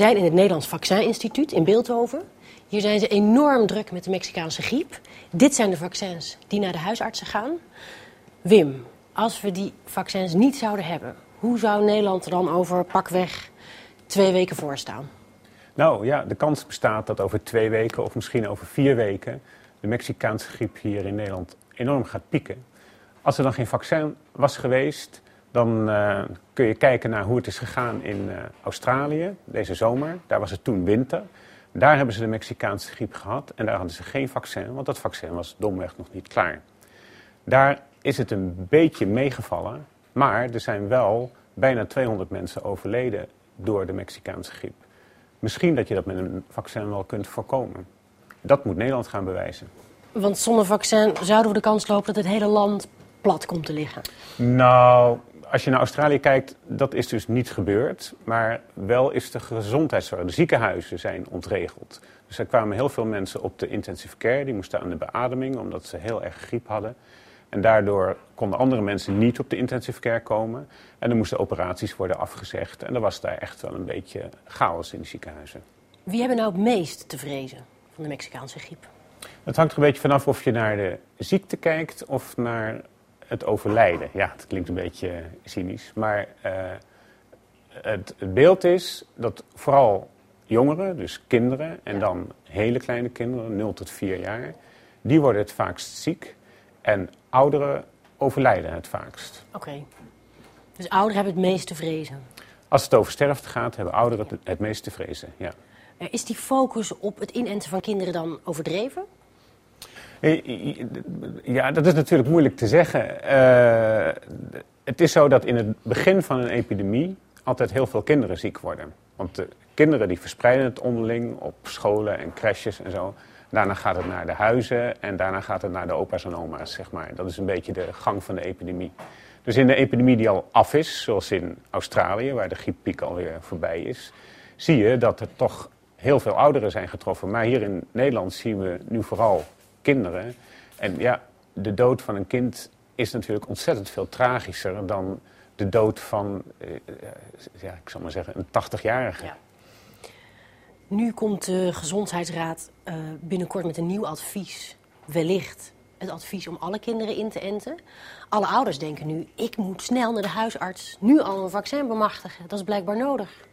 zijn in het Nederlands Vaccininstituut in Beeldhoven. Hier zijn ze enorm druk met de Mexicaanse griep. Dit zijn de vaccins die naar de huisartsen gaan. Wim, als we die vaccins niet zouden hebben, hoe zou Nederland er dan over pakweg twee weken voor staan? Nou ja, de kans bestaat dat over twee weken of misschien over vier weken de Mexicaanse griep hier in Nederland enorm gaat pieken. Als er dan geen vaccin was geweest, dan uh, kun je kijken naar hoe het is gegaan in uh, Australië deze zomer. Daar was het toen winter. Daar hebben ze de Mexicaanse griep gehad en daar hadden ze geen vaccin, want dat vaccin was domweg nog niet klaar. Daar is het een beetje meegevallen, maar er zijn wel bijna 200 mensen overleden door de Mexicaanse griep. Misschien dat je dat met een vaccin wel kunt voorkomen. Dat moet Nederland gaan bewijzen. Want zonder vaccin zouden we de kans lopen dat het hele land plat komt te liggen? Nou, als je naar Australië kijkt, dat is dus niet gebeurd. Maar wel is de gezondheidszorg, de ziekenhuizen zijn ontregeld. Dus er kwamen heel veel mensen op de intensive care. Die moesten aan de beademing, omdat ze heel erg griep hadden. En daardoor konden andere mensen niet op de intensive care komen. En er moesten operaties worden afgezegd. En er was daar echt wel een beetje chaos in de ziekenhuizen. Wie hebben nou het meest te vrezen van de Mexicaanse griep? Het hangt er een beetje vanaf of je naar de ziekte kijkt of naar het overlijden. Ja, het klinkt een beetje cynisch. Maar uh, het, het, beeld is dat vooral jongeren, dus kinderen en dan hele kleine kinderen, 0 tot 4 jaar, die worden het vaakst ziek. En ouderen overlijden het vaakst. Oké. Dus ouderen hebben het meest te vrezen? Als het over sterfte gaat, hebben ouderen het, het meest te vrezen, ja. Is die focus op het inenten van kinderen dan overdreven? Ja, dat is natuurlijk moeilijk te zeggen. Uh, het is zo dat in het begin van een epidemie altijd heel veel kinderen ziek worden. Want de kinderen die verspreiden het onderling op scholen en crèches en zo. Daarna gaat het naar de huizen en daarna gaat het naar de opa's en oma's, zeg maar. Dat is een beetje de gang van de epidemie. Dus in de epidemie die al af is, zoals in Australië, waar de grieppiek alweer voorbij is, zie je dat er toch heel veel ouderen zijn getroffen. Maar hier in Nederland zien we nu vooral kinderen. En ja, de dood van een kind is natuurlijk ontzettend veel tragischer dan de dood van, eh, ja, ik zal maar zeggen, een 80-jarige. Ja. Nu komt de Gezondheidsraad uh, binnenkort met een nieuw advies. Wellicht het advies om alle kinderen in te enten. Alle ouders denken nu, ik moet snel naar de huisarts. Nu al een vaccin bemachtigen. Dat is blijkbaar nodig.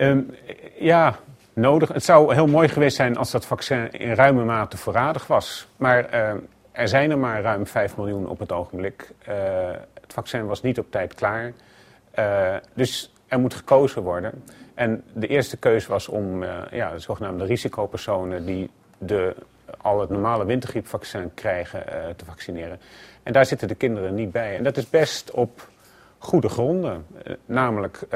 Um, ja, nodig. Het zou heel mooi geweest zijn als dat vaccin in ruime mate voorradig was. Maar uh, er zijn er maar ruim 5 miljoen op het ogenblik. Uh, het vaccin was niet op tijd klaar. Uh, dus er moet gekozen worden. En de eerste keuze was om ja, de zogenaamde risicopersonen die de, al het normale wintergriepvaccin krijgen te vaccineren. En daar zitten de kinderen niet bij. En dat is best op goede gronden. namelijk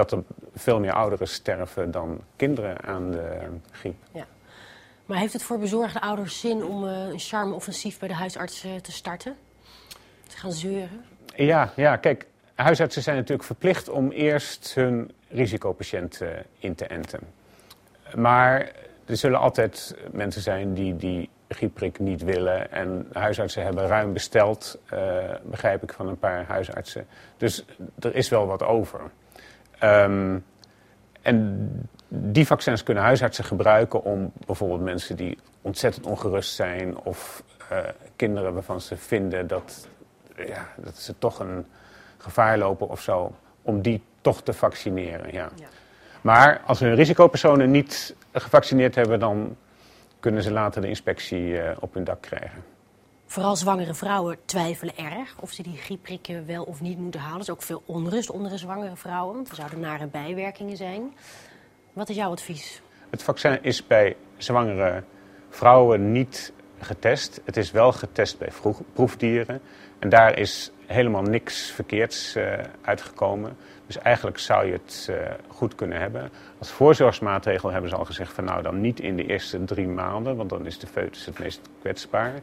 dat er veel meer ouderen sterven dan kinderen aan de griep. Ja. Maar heeft het voor bezorgde ouders zin om uh, een charme-offensief bij de huisarts uh, te starten? Te gaan zeuren? Ja, ja, kijk, huisartsen zijn natuurlijk verplicht om eerst hun risicopatiënten uh, in te enten. Maar er zullen altijd mensen zijn die die griepprik niet willen. En huisartsen hebben ruim besteld, begrijp ik van een paar huisartsen. Dus er is wel wat over. Um, en die vaccins kunnen huisartsen gebruiken om bijvoorbeeld mensen die ontzettend ongerust zijn of uh, kinderen waarvan ze vinden dat, ja, dat ze toch een gevaar lopen of zo, om die toch te vaccineren. Ja. ja. Maar als hun risicopersonen niet gevaccineerd hebben, dan kunnen ze later de inspectie uh, op hun dak krijgen. Vooral zwangere vrouwen twijfelen erg of ze die griepprikken wel of niet moeten halen. Er is ook veel onrust onder de zwangere vrouwen. Er zouden nare bijwerkingen zijn. Wat is jouw advies? Het vaccin is bij zwangere vrouwen niet getest. Het is wel getest bij proefdieren. En daar is helemaal niks verkeerds uh, uitgekomen. Dus eigenlijk zou je het uh, goed kunnen hebben. Als voorzorgsmaatregel hebben ze al gezegd van nou dan niet in de eerste drie maanden, want dan is de foetus het meest kwetsbaar.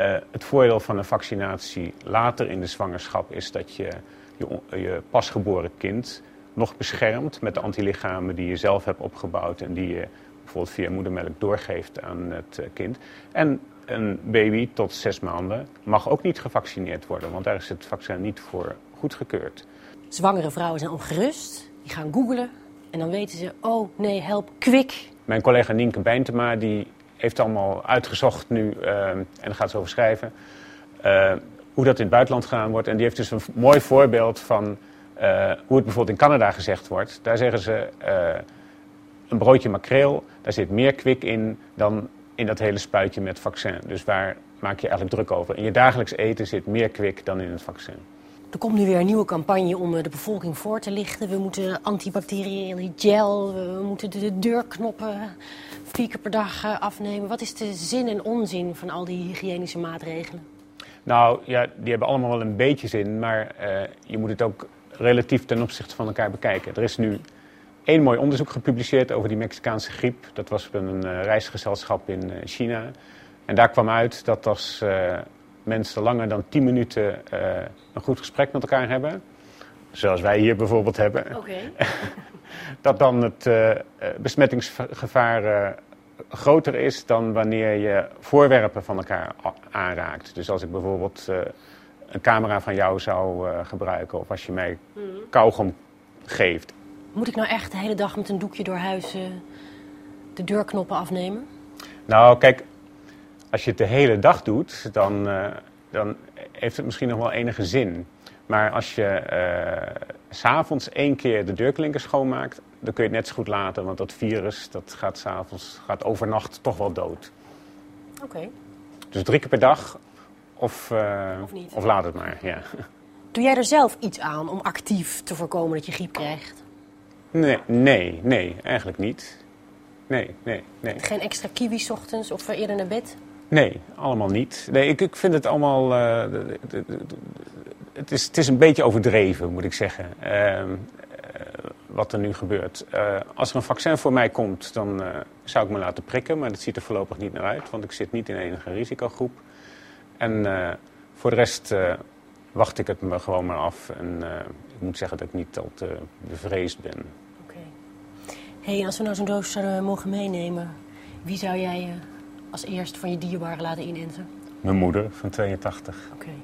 Uh, het voordeel van een vaccinatie later in de zwangerschap is dat je je, je pasgeboren kind nog beschermt met de antilichamen die je zelf hebt opgebouwd en die je bijvoorbeeld via moedermelk doorgeeft aan het uh, kind. En een baby tot zes maanden mag ook niet gevaccineerd worden, want daar is het vaccin niet voor goedgekeurd. Zwangere vrouwen zijn ongerust. Die gaan googlen en dan weten ze, oh nee, help, kwik. Mijn collega Nienke Bijntema die heeft allemaal uitgezocht nu, uh, en gaat ze over schrijven, uh, hoe dat in het buitenland gedaan wordt. En die heeft dus een mooi voorbeeld van uh, hoe het bijvoorbeeld in Canada gezegd wordt. Daar zeggen ze, een broodje makreel, daar zit meer kwik in dan in dat hele spuitje met vaccin. Dus waar maak je eigenlijk druk over? In je dagelijks eten zit meer kwik dan in het vaccin. Er komt nu weer een nieuwe campagne om de bevolking voor te lichten. We moeten antibacteriële gel, we moeten de deurknoppen vier keer per dag afnemen. Wat is de zin en onzin van al die hygiënische maatregelen? Nou ja, die hebben allemaal wel een beetje zin, maar uh, je moet het ook relatief ten opzichte van elkaar bekijken. Er is nu één mooi onderzoek gepubliceerd over die Mexicaanse griep. Dat was een reisgezelschap in China. En daar kwam uit dat als mensen langer dan 10 minuten een goed gesprek met elkaar hebben, zoals wij hier bijvoorbeeld hebben, okay. dat dan het besmettingsgevaar groter is dan wanneer je voorwerpen van elkaar aanraakt. Dus als ik bijvoorbeeld een camera van jou zou gebruiken of als je mij mm. kauwgom geeft. Moet ik nou echt de hele dag met een doekje door huis de deurknoppen afnemen? Nou, kijk, als je het de hele dag doet, dan, dan heeft het misschien nog wel enige zin. Maar als je s s'avonds één keer de deurklinker schoonmaakt, dan kun je het net zo goed laten. Want dat virus dat gaat s'avonds, gaat overnacht toch wel dood. Oké. Okay. Dus drie keer per dag of, uh, of, niet. of laat het maar, ja. Doe jij er zelf iets aan om actief te voorkomen dat je griep krijgt? Nee, nee, nee, eigenlijk niet. Nee, nee, nee. Geen extra kiwis ochtends of eerder naar bed? Nee, allemaal niet. Nee, ik, ik vind het allemaal... De, het, is, het is een beetje overdreven, moet ik zeggen. Uh, wat er nu gebeurt. Uh, als er een vaccin voor mij komt, dan zou ik me laten prikken. Maar dat ziet er voorlopig niet naar uit, want ik zit niet in enige risicogroep. En voor de rest wacht ik het me gewoon maar af. En ik moet zeggen dat ik niet al te bevreesd ben. Oké. Hey, als we nou zo'n doos zouden mogen meenemen, wie zou jij als eerst van je dierbaren laten inenten? Mijn moeder van 82. Oké. Okay.